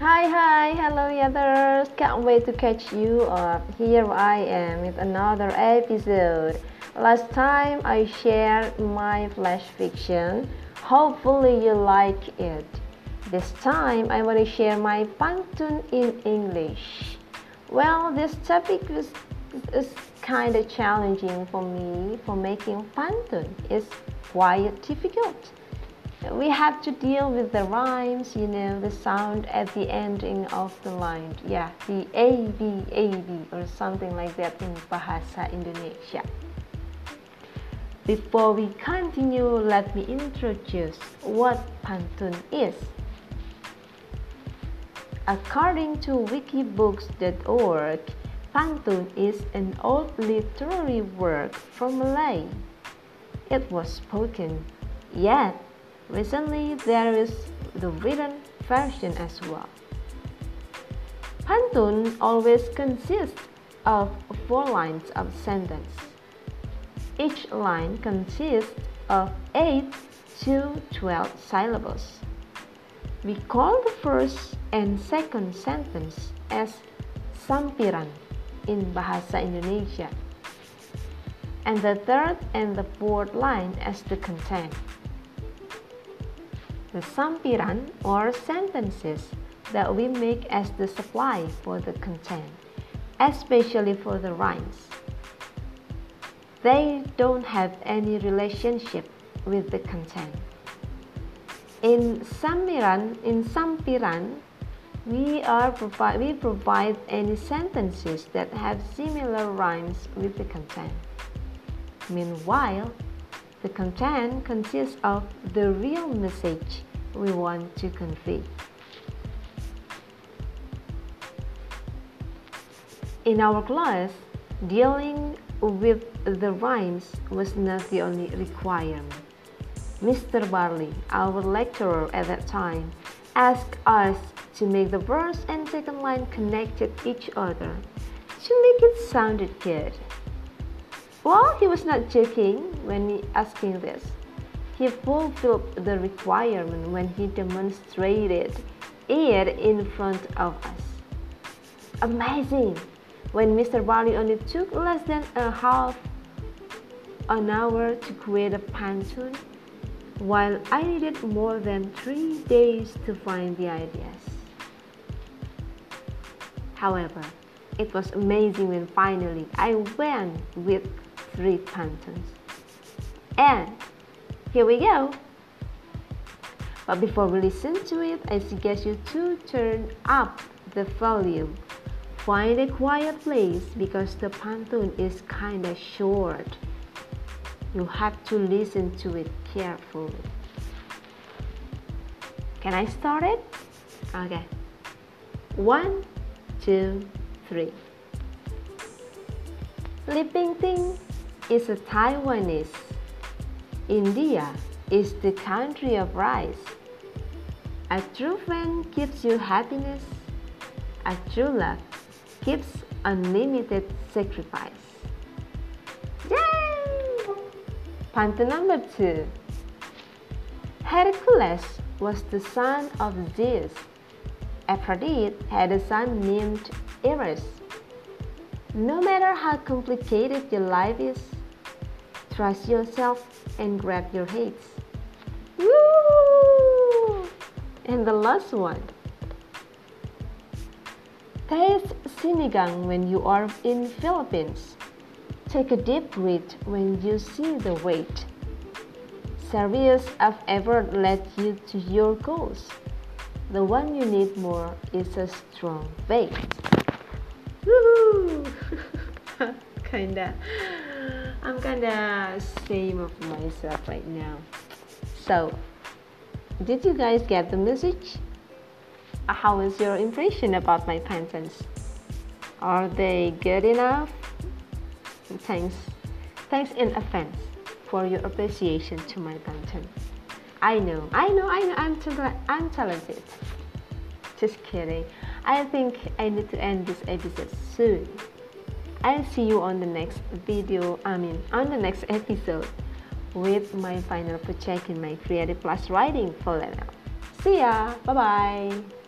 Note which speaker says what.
Speaker 1: Hi, hi, hello, others! Can't wait to catch you up. Here I am with another episode. Last time I shared my flash fiction. Hopefully, you like it. This time I want to share my pantun in English. Well, this topic is, is kind of challenging for me for making pantun. It's quite difficult we have to deal with the rhymes, you know, the sound at the ending of the line. Yeah, the A, B, A, B, or something like that in Bahasa Indonesia. Before we continue, let me introduce what pantun is. According to wikibooks.org, pantun is an old literary work from Malay. It was spoken, yet Recently, there is the written version as well. Pantun always consists of four lines of sentence. Each line consists of 8 to 12 syllables. We call the first and second sentence as sampiran in Bahasa Indonesia, and the third and the fourth line as the content the sampiran or sentences that we make as the supply for the content, especially for the rhymes. They don't have any relationship with the content. In sampiran, in sampiran, we are provide we provide any sentences that have similar rhymes with the content. Meanwhile, the content consists of the real message we want to convey. In our class, dealing with the rhymes was not the only requirement. Mr. Barley, our lecturer at that time, asked us to make the first and second line connected each other to make it sounded good. Well, he was not joking when asking this. He fulfilled the requirement when he demonstrated it in front of us. Amazing! When Mr. Barley only took less than a half an hour to create a pantun, while I needed more than three days to find the ideas. However, it was amazing when finally I went with three pantuns. And here we go. But before we listen to it, I suggest you to turn up the volume. Find a quiet place because the pantun is kinda short. You have to listen to it carefully. Can I start it? Okay. One, two, three. Li Pingting is a Taiwanese. India is the country of rice. A true friend gives you happiness. A true love gives unlimited sacrifice. Yay! Pantun number two. Hercules was the son of Zeus. Aphrodite had a son named Eros. No matter how complicated your life is, trust yourself and grab your heads. Woo! And the last one. Taste sinigang when you are in Philippines. Take a deep breath when you see the weight. Serious have ever led you to your goals. The one you need more is a strong faith. Woohoo! kinda, I'm kinda ashamed of myself right now. So, did you guys get the message? How is your impression about my pantuns? Are they good enough? Thanks, thanks in advance for your appreciation to my pantun. I know, I know, I know, I'm, too, I'm talented. Just kidding. I think I need to end this episode soon. I'll see you on the next video, I mean, on the next episode with my final project in my Creative Plus Writing for. See ya! Bye bye!